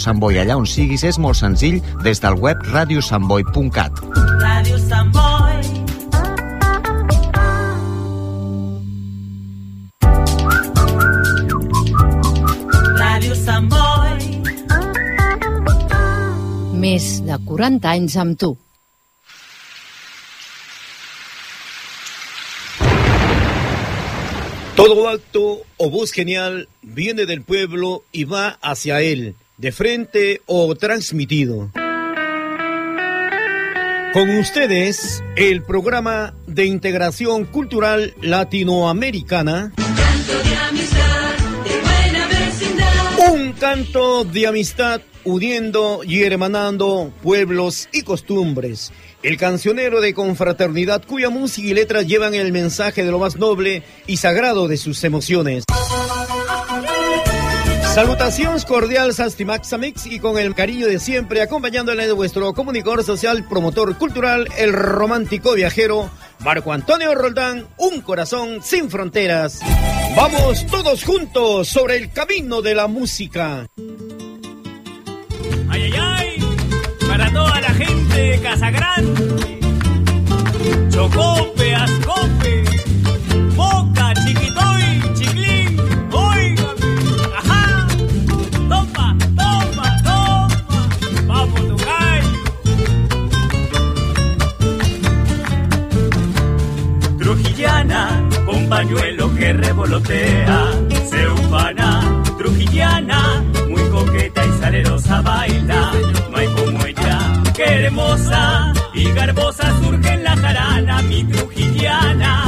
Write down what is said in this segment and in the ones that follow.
Sant Boi, allà on siguis, és molt senzill des del web radiosantboi.cat. Ràdio Sant Boi. Ràdio Sant Boi. Més de 40 anys amb tu. Todo acto o voz genial viene del pueblo y va hacia él de frente o transmitido. Con ustedes, el programa de integración cultural latinoamericana. Un canto de amistad uniendo y hermanando pueblos y costumbres. El cancionero de confraternidad cuya música y letras llevan el mensaje de lo más noble y sagrado de sus emociones. Salutaciones cordiales Maxamix y con el cariño de siempre acompañándole de vuestro comunicador social, promotor cultural, el romántico viajero Marco Antonio Roldán, un corazón sin fronteras. Vamos todos juntos sobre el camino de la música. Ay, ay, ay, para toda la gente de Casagrande, Chocope, revolotea, se ufana, trujillana, muy coqueta y salerosa baila, no hay como ella, que hermosa y garbosa surge en la jarana, mi trujillana,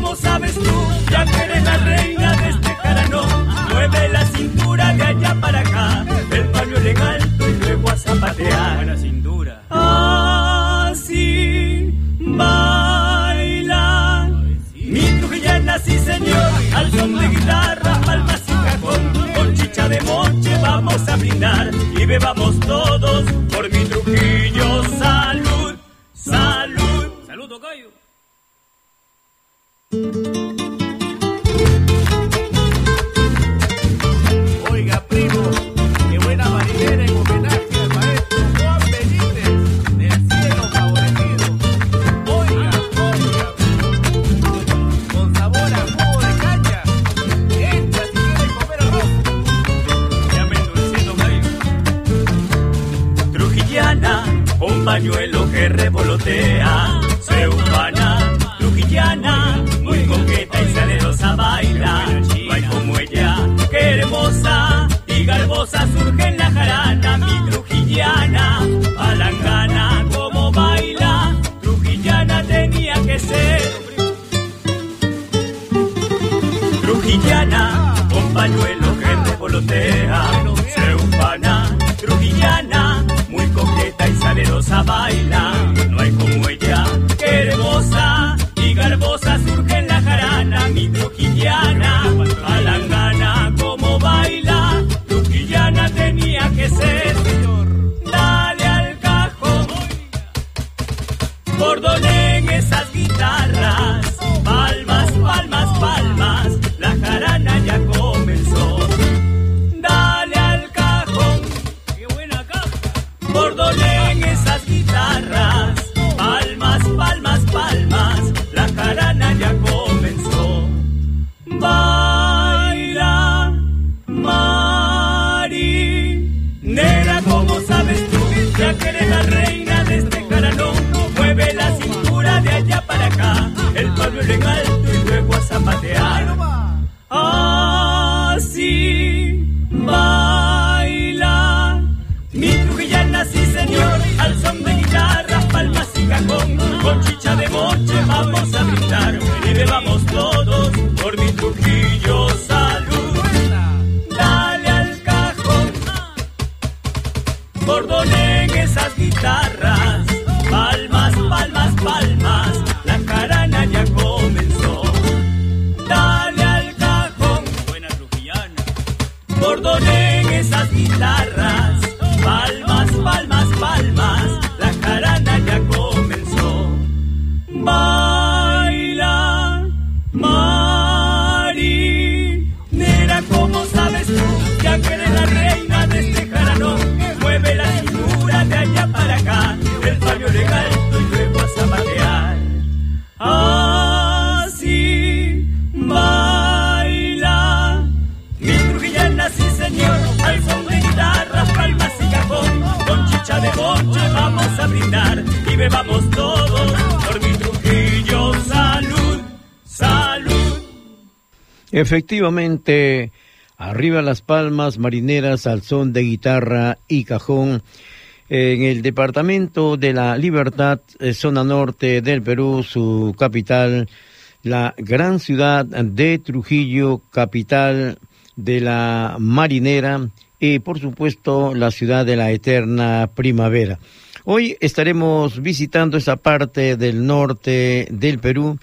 como sabes tú, ya que eres la reina de este jaranón, mueve la cintura de allá para acá, el paño en alto y luego a zapatear. Buena cintura. Así baila, mi trujillana, sí señor, al son de guitarra, palmas y cajón, con chicha de moche vamos a brindar y bebamos todos por mi Trujillo. sea, trujillana, muy coqueta y salerosa baila. No hay como ella, que hermosa y garbosa surge en la jarana, mi trujillana, palangana, como baila, trujillana tenía que ser. Trujillana, con pañuelo que revolotea, ceubana, trujillana salerosa baila, no hay como ella, hermosa y garbosa. Surge en la jarana, mi trujillana, palangana como baila, trujillana tenía que ser. Dale al cajón, bordonen esas guitarras, palmas, palmas, palmas, la jarana ya comenzó. Dale al cajón, qué buena caja, bordonen Efectivamente, arriba las palmas marineras al son de guitarra y cajón. En el departamento de la Libertad, eh, zona norte del Perú, su capital, la gran ciudad de Trujillo, capital de la marinera y por supuesto la ciudad de la eterna primavera. Hoy estaremos visitando esa parte del norte del Perú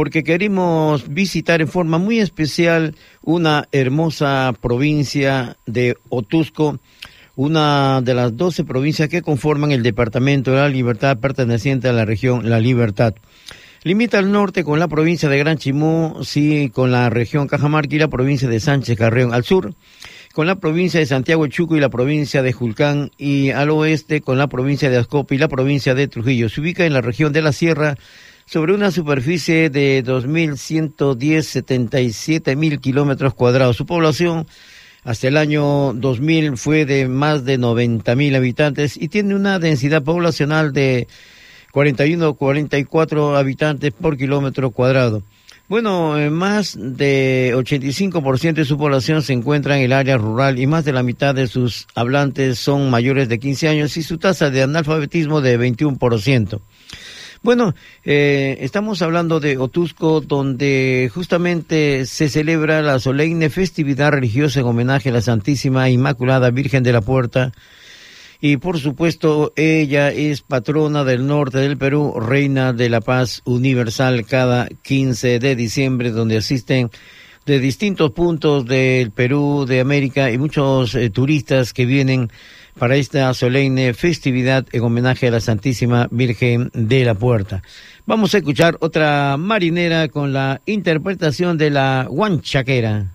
porque queremos visitar en forma muy especial una hermosa provincia de Otusco, una de las doce provincias que conforman el Departamento de la Libertad perteneciente a la región La Libertad. Limita al norte con la provincia de Gran Chimú, sí, con la región Cajamarca y la provincia de Sánchez Carreón al sur, con la provincia de Santiago Chuco y la provincia de Julcán, y al oeste con la provincia de Ascope y la provincia de Trujillo. Se ubica en la región de la Sierra, sobre una superficie de 2.110.77 mil kilómetros cuadrados. Su población hasta el año 2000 fue de más de 90 mil habitantes y tiene una densidad poblacional de 41 44 habitantes por kilómetro cuadrado. Bueno, eh, más de 85% de su población se encuentra en el área rural y más de la mitad de sus hablantes son mayores de 15 años y su tasa de analfabetismo de 21%. Bueno, eh, estamos hablando de Otusco, donde justamente se celebra la solemne festividad religiosa en homenaje a la Santísima Inmaculada Virgen de la Puerta. Y por supuesto, ella es patrona del norte del Perú, reina de la paz universal cada 15 de diciembre, donde asisten de distintos puntos del Perú, de América y muchos eh, turistas que vienen para esta solemne festividad en homenaje a la Santísima Virgen de la Puerta. Vamos a escuchar otra marinera con la interpretación de la guanchaquera.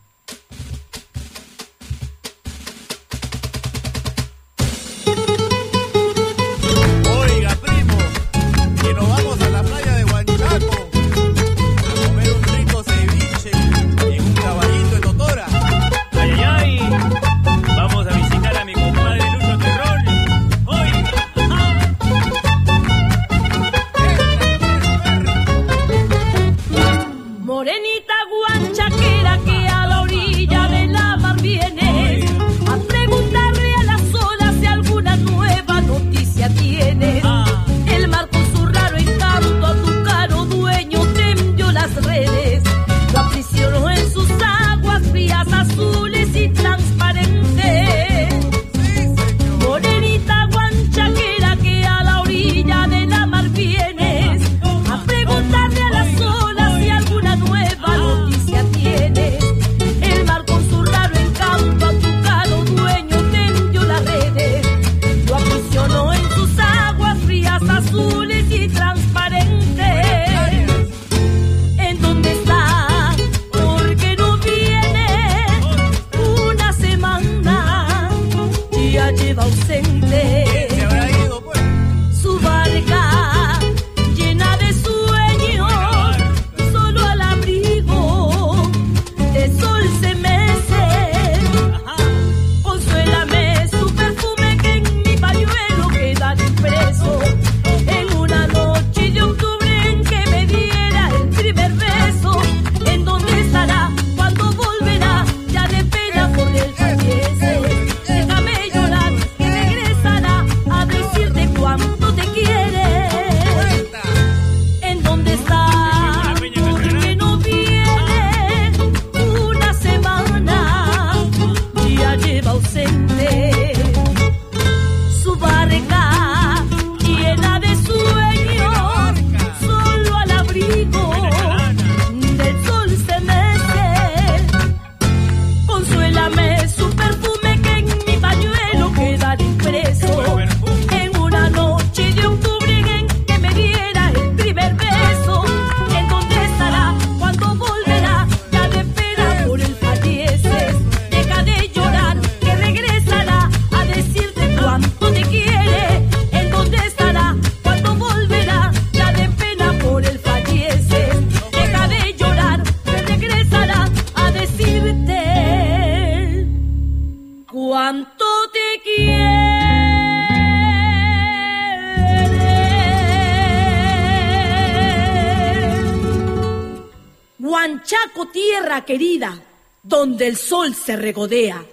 Querida, donde el sol se regodea,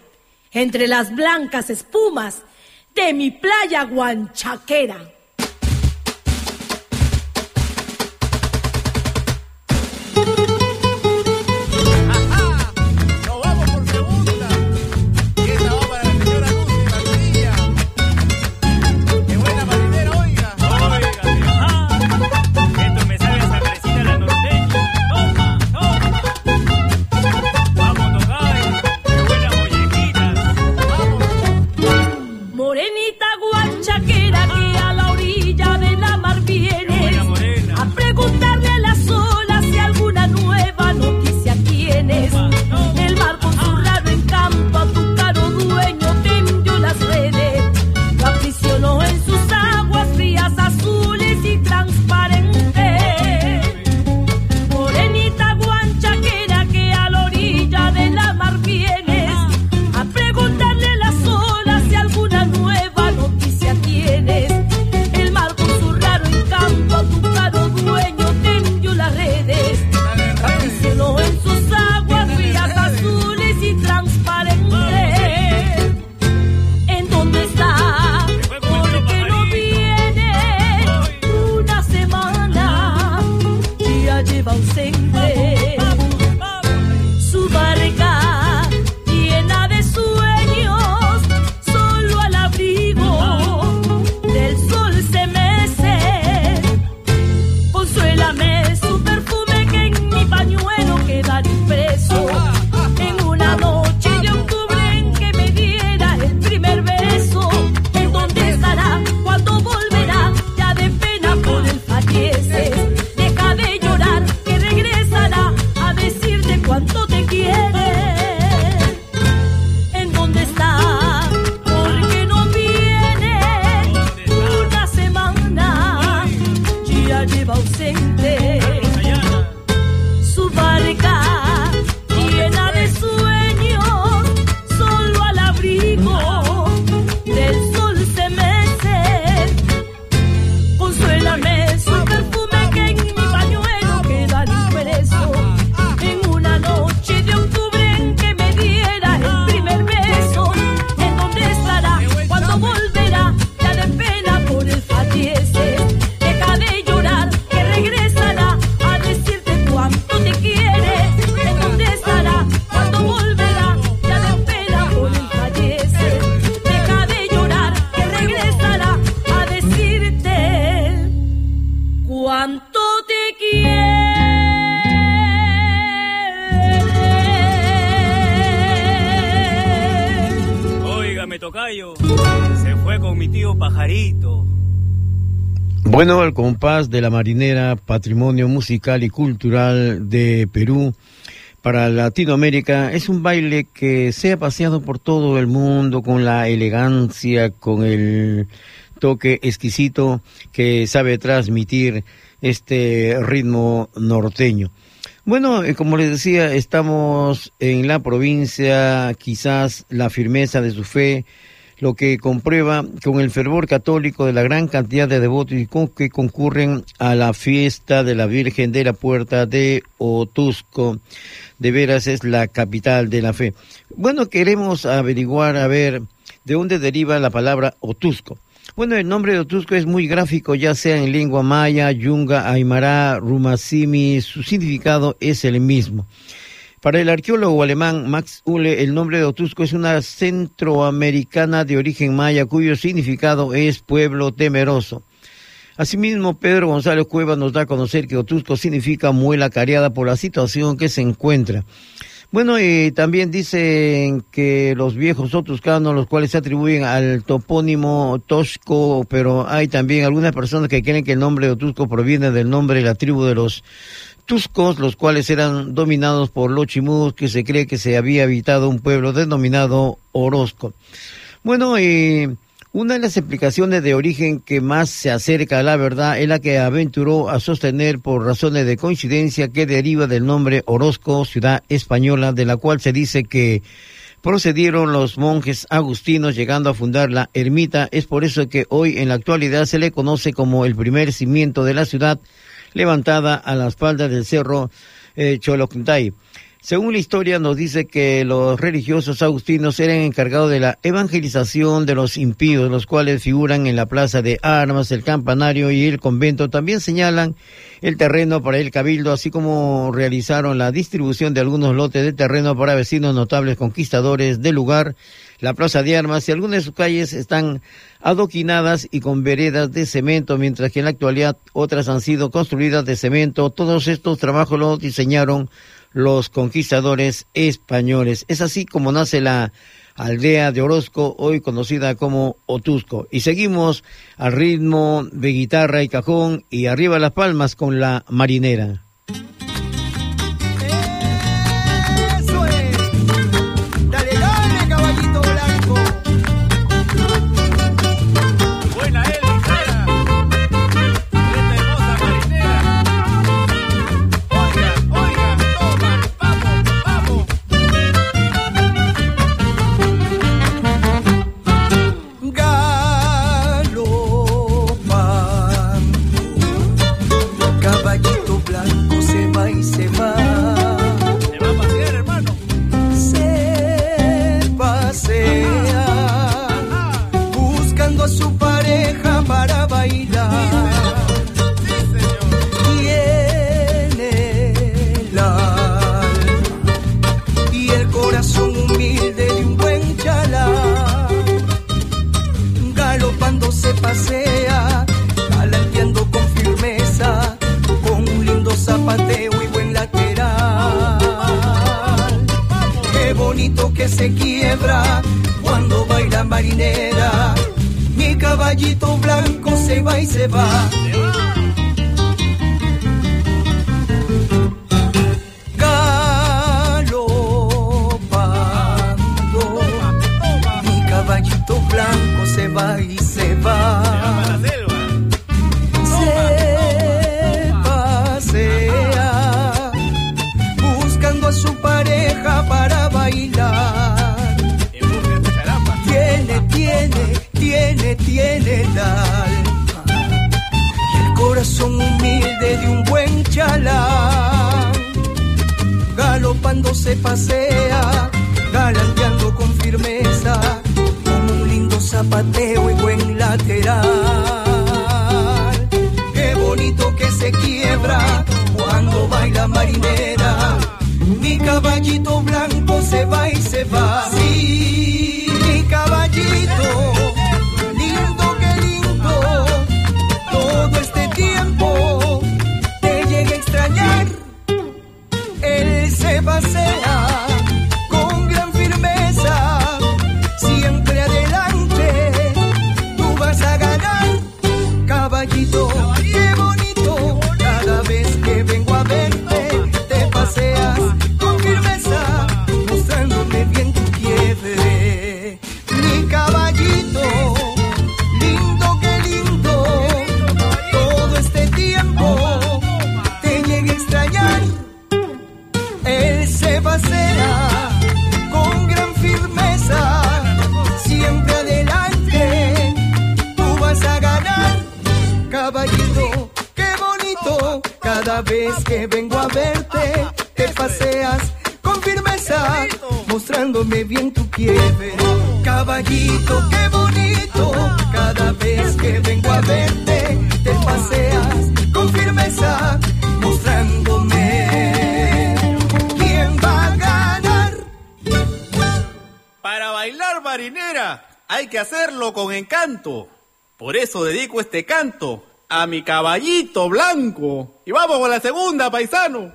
entre las blancas espumas de mi playa guanchaquera. Bueno, al compás de la marinera, patrimonio musical y cultural de Perú para Latinoamérica, es un baile que se ha paseado por todo el mundo con la elegancia, con el toque exquisito que sabe transmitir este ritmo norteño. Bueno, eh, como les decía, estamos en la provincia, quizás la firmeza de su fe, lo que comprueba con el fervor católico de la gran cantidad de devotos que concurren a la fiesta de la Virgen de la Puerta de Otusco. De veras es la capital de la fe. Bueno, queremos averiguar, a ver, de dónde deriva la palabra Otusco. Bueno, el nombre de Otusco es muy gráfico, ya sea en lengua maya, yunga, aymara, rumacimi, su significado es el mismo. Para el arqueólogo alemán Max Ulle, el nombre de Otusco es una centroamericana de origen maya cuyo significado es pueblo temeroso. Asimismo, Pedro González Cueva nos da a conocer que Otusco significa muela cariada por la situación que se encuentra. Bueno, y también dicen que los viejos otuscanos, los cuales se atribuyen al topónimo Tosco, pero hay también algunas personas que creen que el nombre de Otusco proviene del nombre de la tribu de los Tuscos, los cuales eran dominados por los chimudos, que se cree que se había habitado un pueblo denominado Orozco. Bueno, eh, una de las explicaciones de origen que más se acerca a la verdad es la que aventuró a sostener por razones de coincidencia que deriva del nombre Orozco, ciudad española, de la cual se dice que procedieron los monjes agustinos llegando a fundar la ermita. Es por eso que hoy en la actualidad se le conoce como el primer cimiento de la ciudad levantada a la espalda del cerro eh. Según la historia nos dice que los religiosos agustinos eran encargados de la evangelización de los impíos, los cuales figuran en la plaza de armas, el campanario y el convento. También señalan el terreno para el cabildo, así como realizaron la distribución de algunos lotes de terreno para vecinos notables conquistadores del lugar. La plaza de armas y algunas de sus calles están adoquinadas y con veredas de cemento, mientras que en la actualidad otras han sido construidas de cemento. Todos estos trabajos los diseñaron los conquistadores españoles. Es así como nace la aldea de Orozco, hoy conocida como Otusco. Y seguimos al ritmo de guitarra y cajón y arriba las palmas con la marinera. caballito blanco se va y se va. pasea, galanteando con firmeza, con un lindo zapateo y buen lateral. Qué bonito que se quiebra cuando baila marinera, mi caballito blanco se va y se va. extrañar, él se pasea con gran firmeza, siempre adelante, tú vas a ganar, caballito, qué bonito, cada vez que vengo a verte, te paseas con firmeza, mostrándome bien tu piel, caballito, qué bonito, cada vez que vengo a verte, te paseas con firmeza este canto a mi caballito blanco. Y vamos con la segunda, paisano.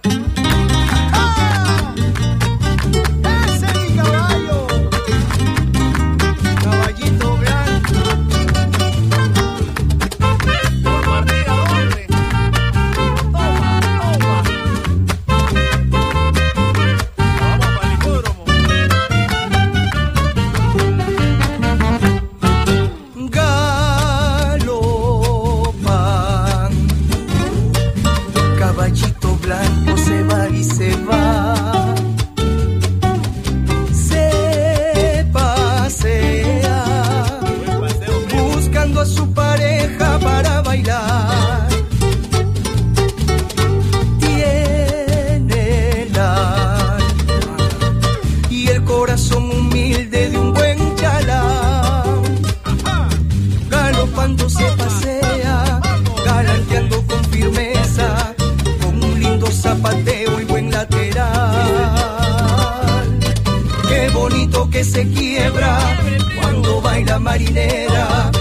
Marinera.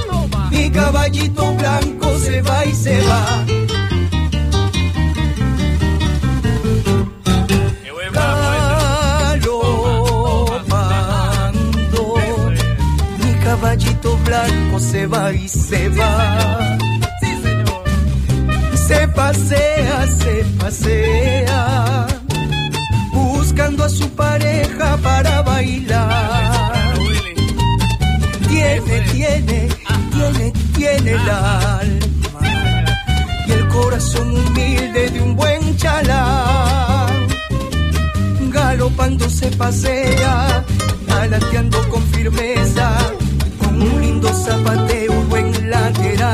Mi caballito blanco se va y se va. Galopando, mi caballito blanco se va y se va. Se pasea, se pasea, buscando a su pareja para bailar. Tiene, tiene, tiene, tiene el alma y el corazón humilde de un buen chalán. Galopando se pasea, alateando con firmeza, con un lindo zapateo, buen lateral.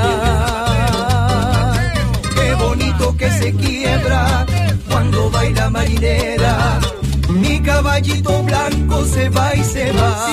Qué bonito que se quiebra cuando baila marinera. Mi caballito blanco se va y se va.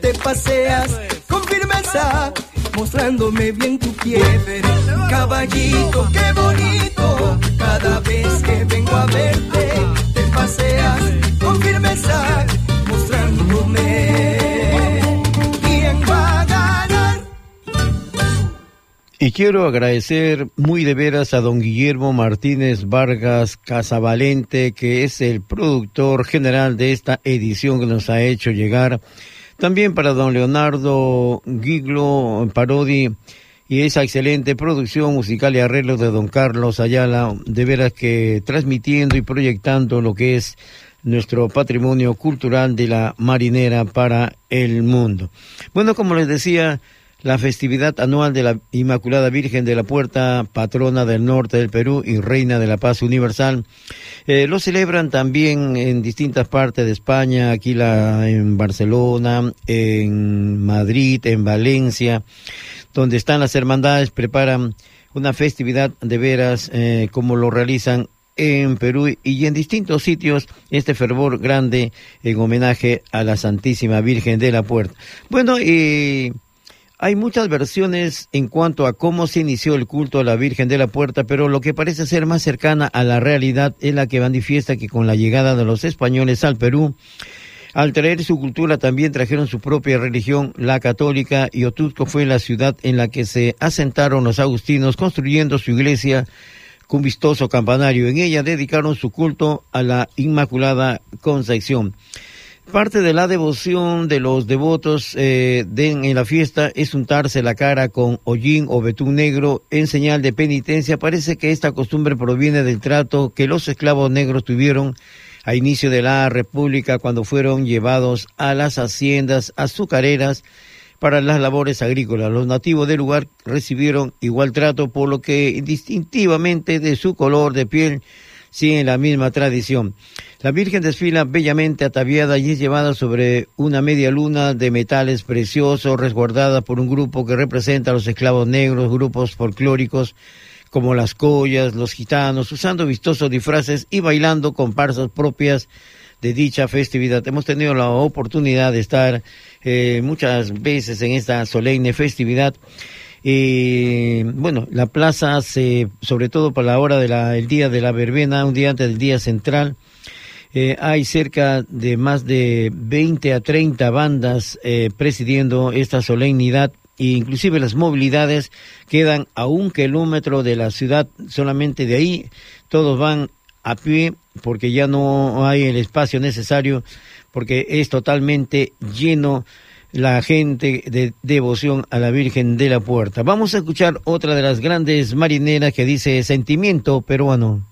Te paseas con firmeza, mostrándome bien tu quiebre, caballito, qué bonito, cada vez que vengo a verte, te paseas con firmeza, mostrándome Y quiero agradecer muy de veras a don Guillermo Martínez Vargas Casavalente, que es el productor general de esta edición que nos ha hecho llegar. También para don Leonardo Giglo Parodi y esa excelente producción musical y arreglo de don Carlos Ayala, de veras que transmitiendo y proyectando lo que es nuestro patrimonio cultural de la marinera para el mundo. Bueno, como les decía, la festividad anual de la Inmaculada Virgen de la Puerta, patrona del norte del Perú y reina de la paz universal, eh, lo celebran también en distintas partes de España, aquí la, en Barcelona, en Madrid, en Valencia, donde están las hermandades, preparan una festividad de veras eh, como lo realizan en Perú y en distintos sitios este fervor grande en homenaje a la Santísima Virgen de la Puerta. Bueno, y hay muchas versiones en cuanto a cómo se inició el culto a la Virgen de la Puerta, pero lo que parece ser más cercana a la realidad es la que manifiesta que con la llegada de los españoles al Perú, al traer su cultura también trajeron su propia religión, la católica, y Otusco fue la ciudad en la que se asentaron los agustinos construyendo su iglesia con vistoso campanario. En ella dedicaron su culto a la Inmaculada Concepción. Parte de la devoción de los devotos eh, en la fiesta es untarse la cara con hollín o betún negro en señal de penitencia. Parece que esta costumbre proviene del trato que los esclavos negros tuvieron a inicio de la República cuando fueron llevados a las haciendas azucareras para las labores agrícolas. Los nativos del lugar recibieron igual trato, por lo que distintivamente de su color de piel siguen la misma tradición. La Virgen desfila bellamente ataviada y es llevada sobre una media luna de metales preciosos, resguardada por un grupo que representa a los esclavos negros, grupos folclóricos como las collas, los gitanos, usando vistosos disfraces y bailando comparsas propias de dicha festividad. Hemos tenido la oportunidad de estar eh, muchas veces en esta solemne festividad. Y bueno, la plaza, se, sobre todo para la hora del día de la verbena, un día antes del día central, eh, hay cerca de más de 20 a 30 bandas eh, presidiendo esta solemnidad. E inclusive las movilidades quedan a un kilómetro de la ciudad, solamente de ahí todos van a pie porque ya no hay el espacio necesario porque es totalmente lleno la gente de devoción a la Virgen de la Puerta. Vamos a escuchar otra de las grandes marineras que dice sentimiento peruano.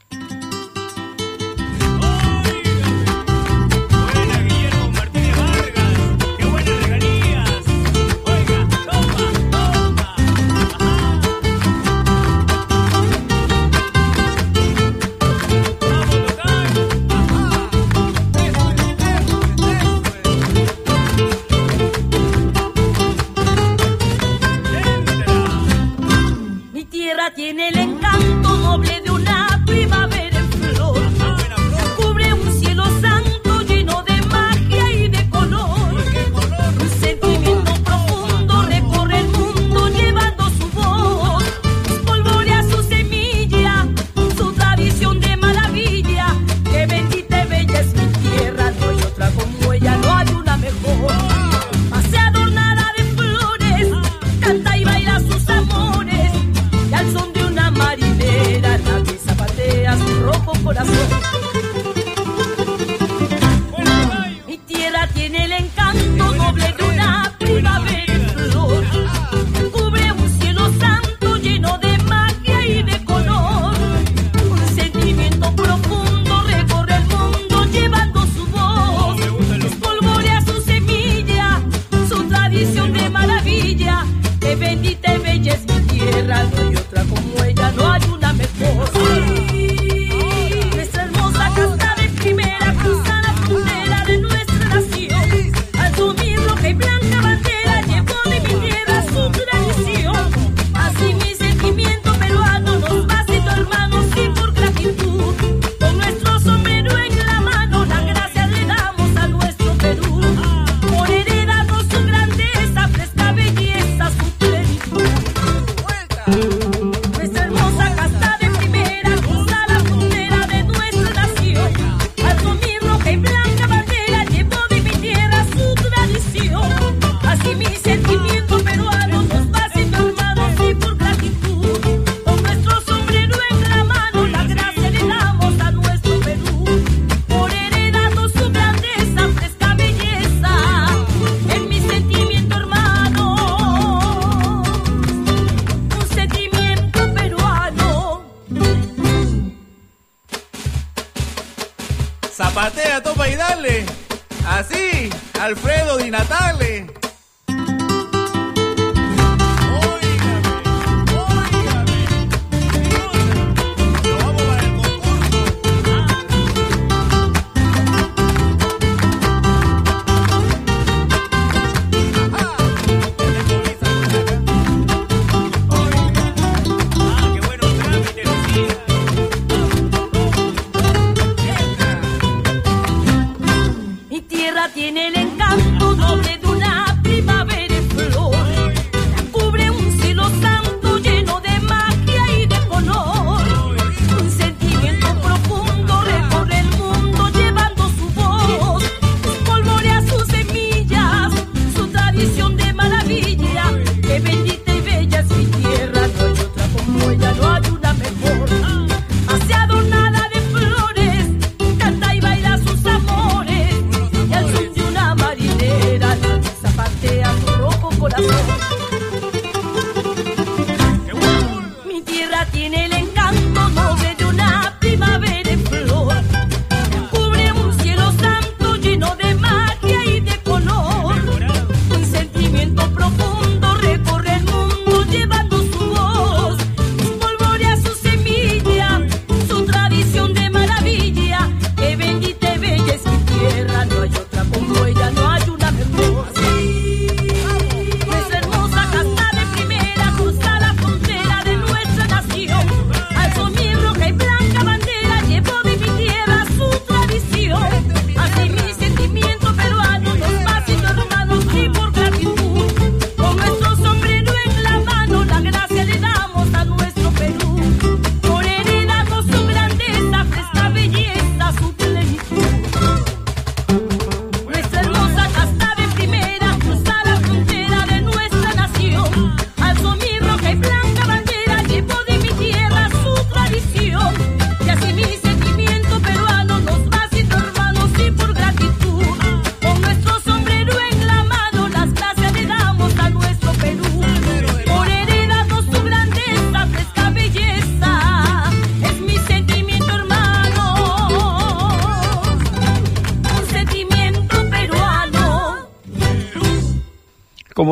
Zapatea, topa y dale. Así, Alfredo Di Natale.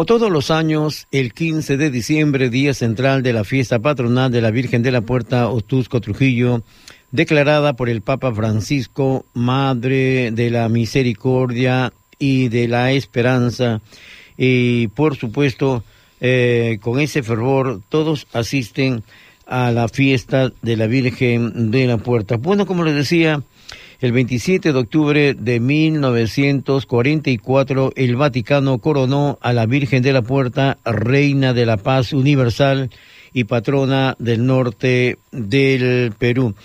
Todos los años, el 15 de diciembre, día central de la fiesta patronal de la Virgen de la Puerta Ostusco Trujillo, declarada por el Papa Francisco Madre de la Misericordia y de la Esperanza, y por supuesto, eh, con ese fervor, todos asisten a la fiesta de la Virgen de la Puerta. Bueno, como les decía, el 27 de octubre de 1944, el Vaticano coronó a la Virgen de la Puerta, Reina de la Paz Universal y patrona del norte del Perú.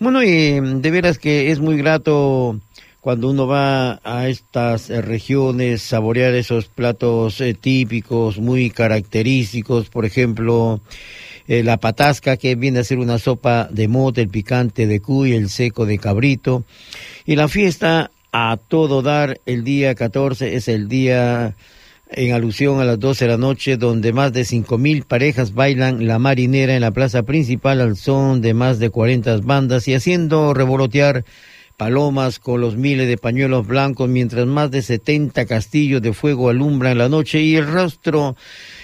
Bueno, y de veras que es muy grato cuando uno va a estas regiones saborear esos platos eh, típicos, muy característicos, por ejemplo, eh, la patasca, que viene a ser una sopa de mote, el picante de cuy, el seco de cabrito. Y la fiesta a todo dar, el día 14 es el día en alusión a las 12 de la noche, donde más de cinco mil parejas bailan la marinera en la plaza principal al son de más de 40 bandas y haciendo revolotear palomas con los miles de pañuelos blancos, mientras más de 70 castillos de fuego alumbran la noche y el rostro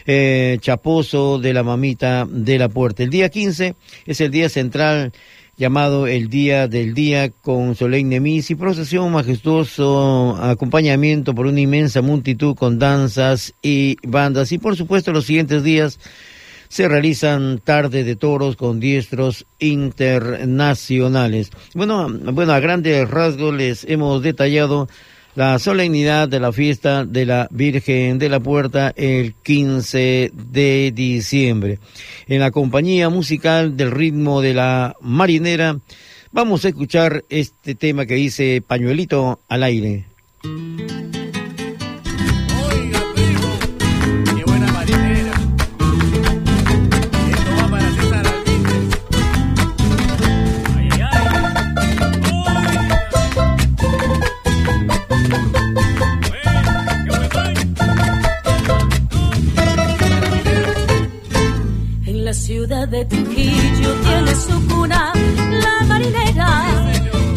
eh, chaposo de la mamita de la puerta. El día 15 es el día central llamado el Día del Día con solemne misa y procesión majestuoso, acompañamiento por una inmensa multitud con danzas y bandas. Y por supuesto los siguientes días se realizan tarde de toros con diestros internacionales. Bueno, bueno, a grandes rasgos les hemos detallado la solemnidad de la fiesta de la Virgen de la Puerta el 15 de diciembre. En la compañía musical del ritmo de la marinera, vamos a escuchar este tema que dice Pañuelito al aire. Ciudad de Trujillo tiene su cuna, la marinera.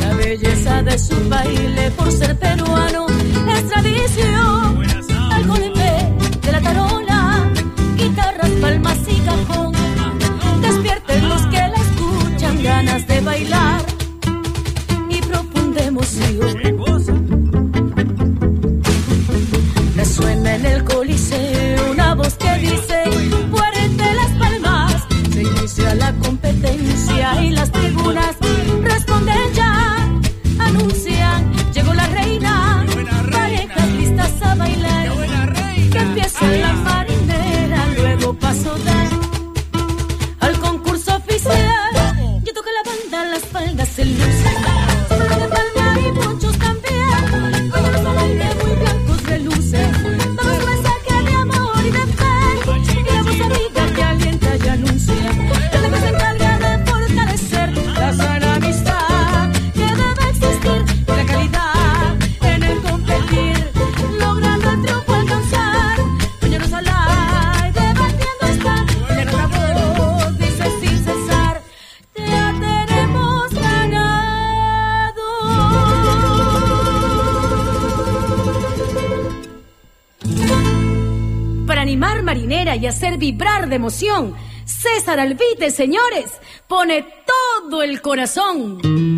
La belleza de su baile por ser peruano es tradición. Competencia y las tribunas de emoción. César Alvite, señores, pone todo el corazón.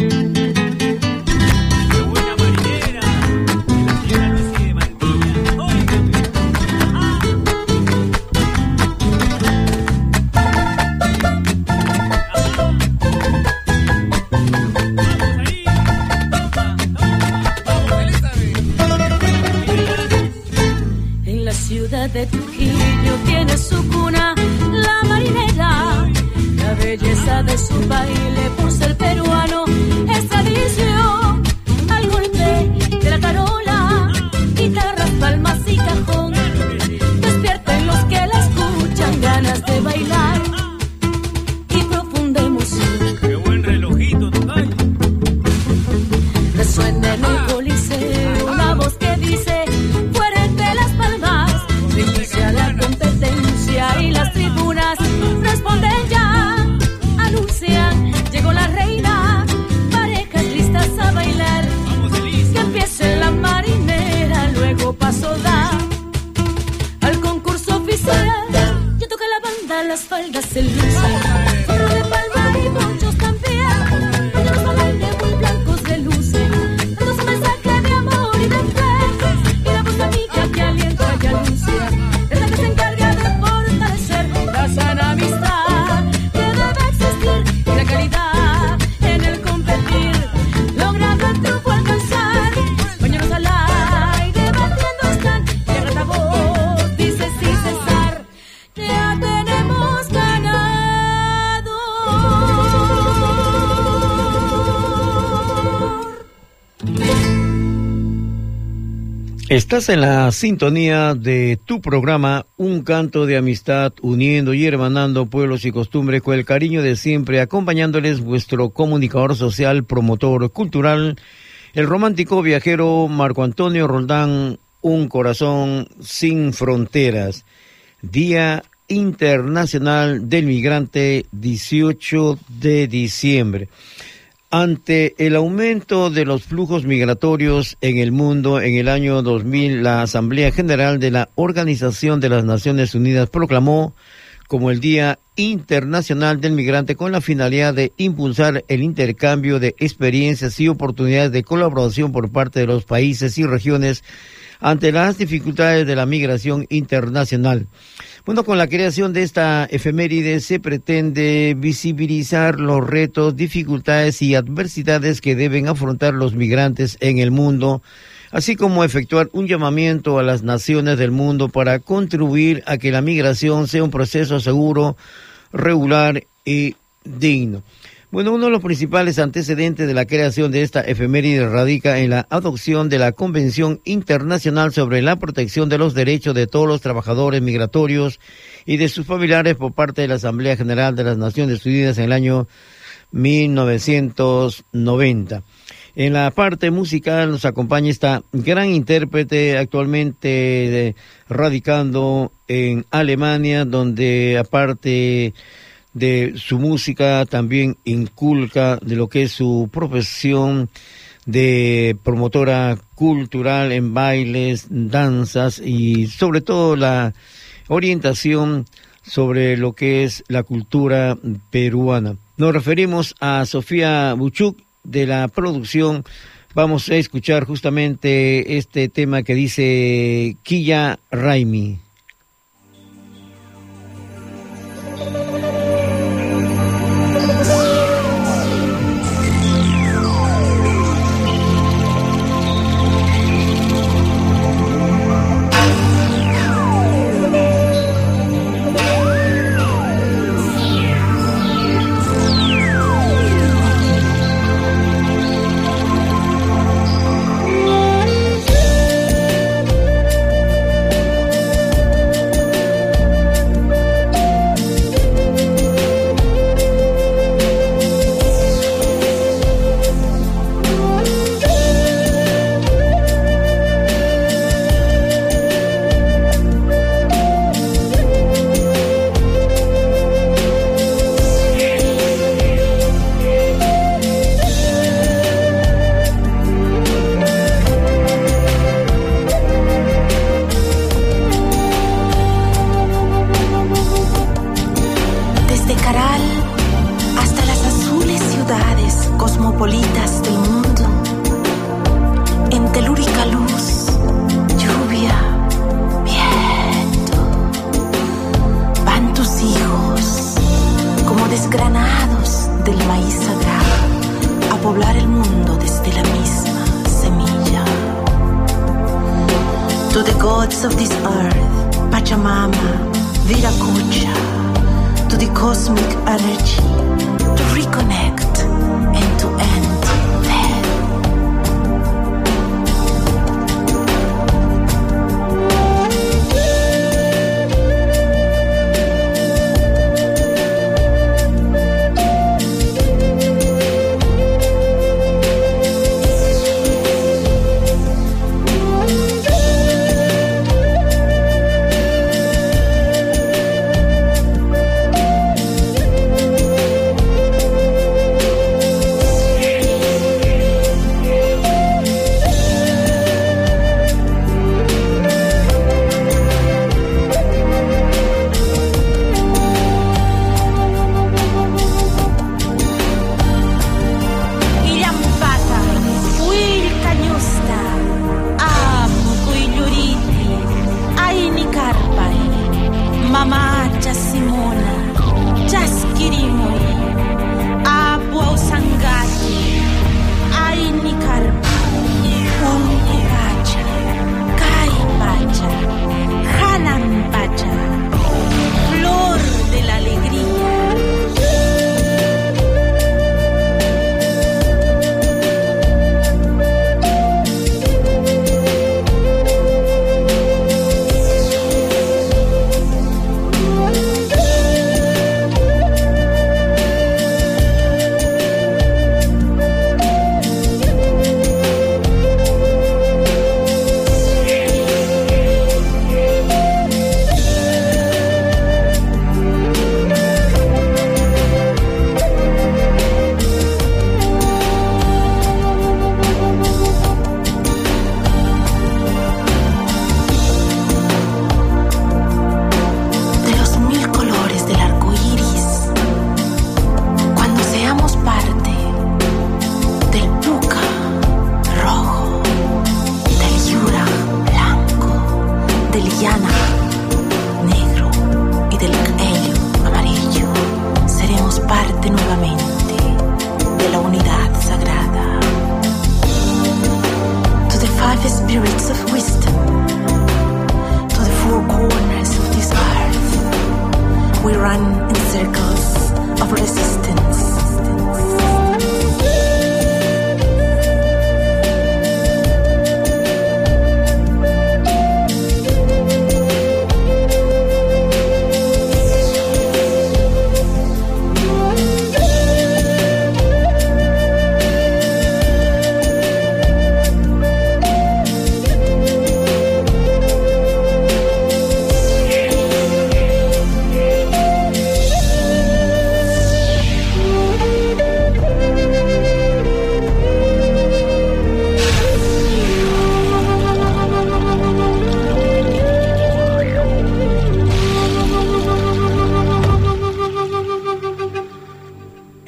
Estás en la sintonía de tu programa Un canto de amistad uniendo y hermanando pueblos y costumbres con el cariño de siempre, acompañándoles vuestro comunicador social, promotor cultural, el romántico viajero Marco Antonio Roldán, Un corazón sin fronteras. Día Internacional del Migrante, 18 de diciembre. Ante el aumento de los flujos migratorios en el mundo en el año 2000, la Asamblea General de la Organización de las Naciones Unidas proclamó como el Día Internacional del Migrante con la finalidad de impulsar el intercambio de experiencias y oportunidades de colaboración por parte de los países y regiones ante las dificultades de la migración internacional. Bueno, con la creación de esta efeméride se pretende visibilizar los retos, dificultades y adversidades que deben afrontar los migrantes en el mundo, así como efectuar un llamamiento a las naciones del mundo para contribuir a que la migración sea un proceso seguro, regular y digno. Bueno, uno de los principales antecedentes de la creación de esta efeméride radica en la adopción de la Convención Internacional sobre la Protección de los Derechos de todos los trabajadores migratorios y de sus familiares por parte de la Asamblea General de las Naciones Unidas en el año 1990. En la parte musical nos acompaña esta gran intérprete actualmente eh, radicando en Alemania, donde aparte de su música también inculca de lo que es su profesión de promotora cultural en bailes, danzas y sobre todo la orientación sobre lo que es la cultura peruana. Nos referimos a Sofía Buchuk de la producción. Vamos a escuchar justamente este tema que dice Quilla Raimi.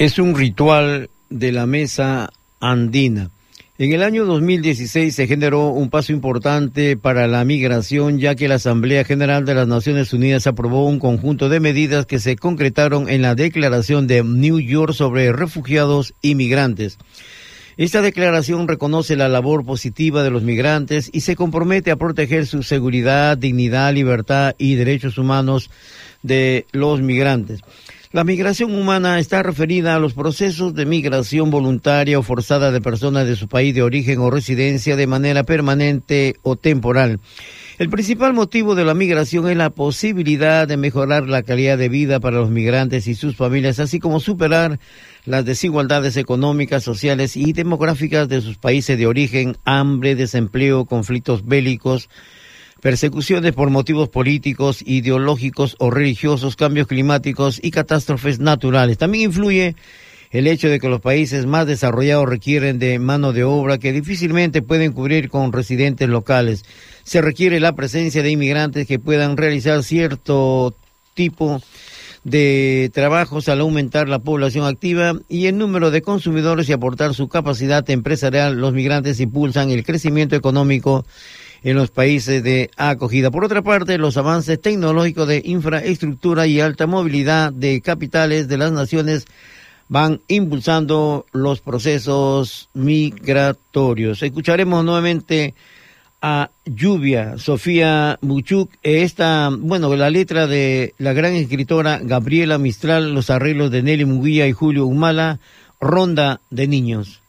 Es un ritual de la mesa andina. En el año 2016 se generó un paso importante para la migración, ya que la Asamblea General de las Naciones Unidas aprobó un conjunto de medidas que se concretaron en la Declaración de New York sobre refugiados y migrantes. Esta declaración reconoce la labor positiva de los migrantes y se compromete a proteger su seguridad, dignidad, libertad y derechos humanos de los migrantes. La migración humana está referida a los procesos de migración voluntaria o forzada de personas de su país de origen o residencia de manera permanente o temporal. El principal motivo de la migración es la posibilidad de mejorar la calidad de vida para los migrantes y sus familias, así como superar las desigualdades económicas, sociales y demográficas de sus países de origen, hambre, desempleo, conflictos bélicos, persecuciones por motivos políticos, ideológicos o religiosos, cambios climáticos y catástrofes naturales. También influye el hecho de que los países más desarrollados requieren de mano de obra que difícilmente pueden cubrir con residentes locales. Se requiere la presencia de inmigrantes que puedan realizar cierto tipo de trabajos al aumentar la población activa y el número de consumidores y aportar su capacidad empresarial. Los migrantes impulsan el crecimiento económico en los países de acogida. Por otra parte, los avances tecnológicos de infraestructura y alta movilidad de capitales de las naciones van impulsando los procesos migratorios. Escucharemos nuevamente a Lluvia, Sofía Muchuk, esta, bueno, la letra de la gran escritora Gabriela Mistral, los arreglos de Nelly Muguía y Julio Humala, Ronda de Niños.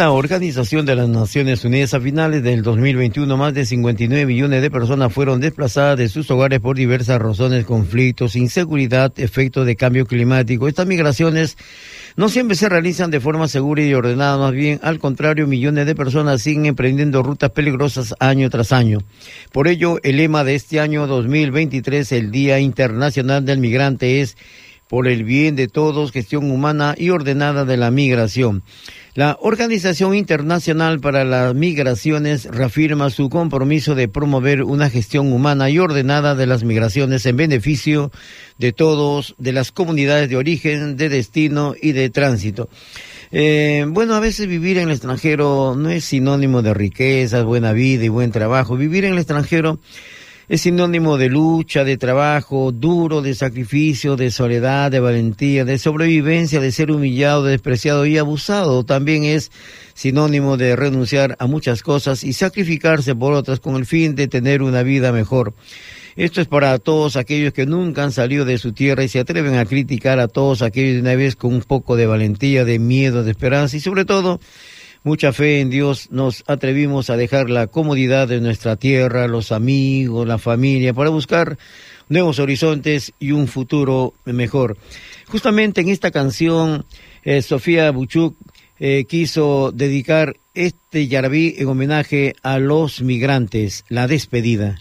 La Organización de las Naciones Unidas, a finales del 2021, más de 59 millones de personas fueron desplazadas de sus hogares por diversas razones, conflictos, inseguridad, efectos de cambio climático. Estas migraciones no siempre se realizan de forma segura y ordenada, más bien al contrario, millones de personas siguen emprendiendo rutas peligrosas año tras año. Por ello, el lema de este año 2023, el Día Internacional del Migrante, es por el bien de todos, gestión humana y ordenada de la migración. La Organización Internacional para las Migraciones reafirma su compromiso de promover una gestión humana y ordenada de las migraciones en beneficio de todos, de las comunidades de origen, de destino y de tránsito. Eh, bueno, a veces vivir en el extranjero no es sinónimo de riquezas, buena vida y buen trabajo. Vivir en el extranjero es sinónimo de lucha, de trabajo duro, de sacrificio, de soledad, de valentía, de sobrevivencia, de ser humillado, despreciado y abusado. También es sinónimo de renunciar a muchas cosas y sacrificarse por otras con el fin de tener una vida mejor. Esto es para todos aquellos que nunca han salido de su tierra y se atreven a criticar a todos aquellos de una vez con un poco de valentía, de miedo, de esperanza y sobre todo mucha fe en Dios, nos atrevimos a dejar la comodidad de nuestra tierra, los amigos, la familia, para buscar nuevos horizontes y un futuro mejor. Justamente en esta canción, eh, Sofía Buchuk eh, quiso dedicar este yarabí en homenaje a los migrantes, la despedida.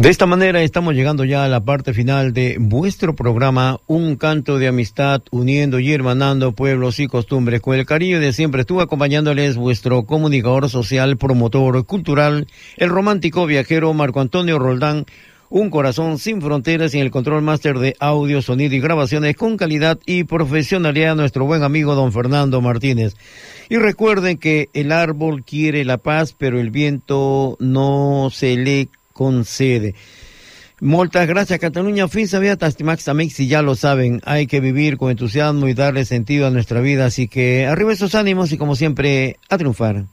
De esta manera estamos llegando ya a la parte final de vuestro programa Un canto de amistad uniendo y hermanando pueblos y costumbres. Con el cariño de siempre estuvo acompañándoles vuestro comunicador social, promotor cultural, el romántico viajero Marco Antonio Roldán. Un corazón sin fronteras y el control máster de audio, sonido y grabaciones con calidad y profesionalidad nuestro buen amigo don Fernando Martínez. Y recuerden que el árbol quiere la paz, pero el viento no se le concede. Muchas gracias, Cataluña. Fin Amix, y ya lo saben, hay que vivir con entusiasmo y darle sentido a nuestra vida. Así que arriba esos ánimos y como siempre, a triunfar.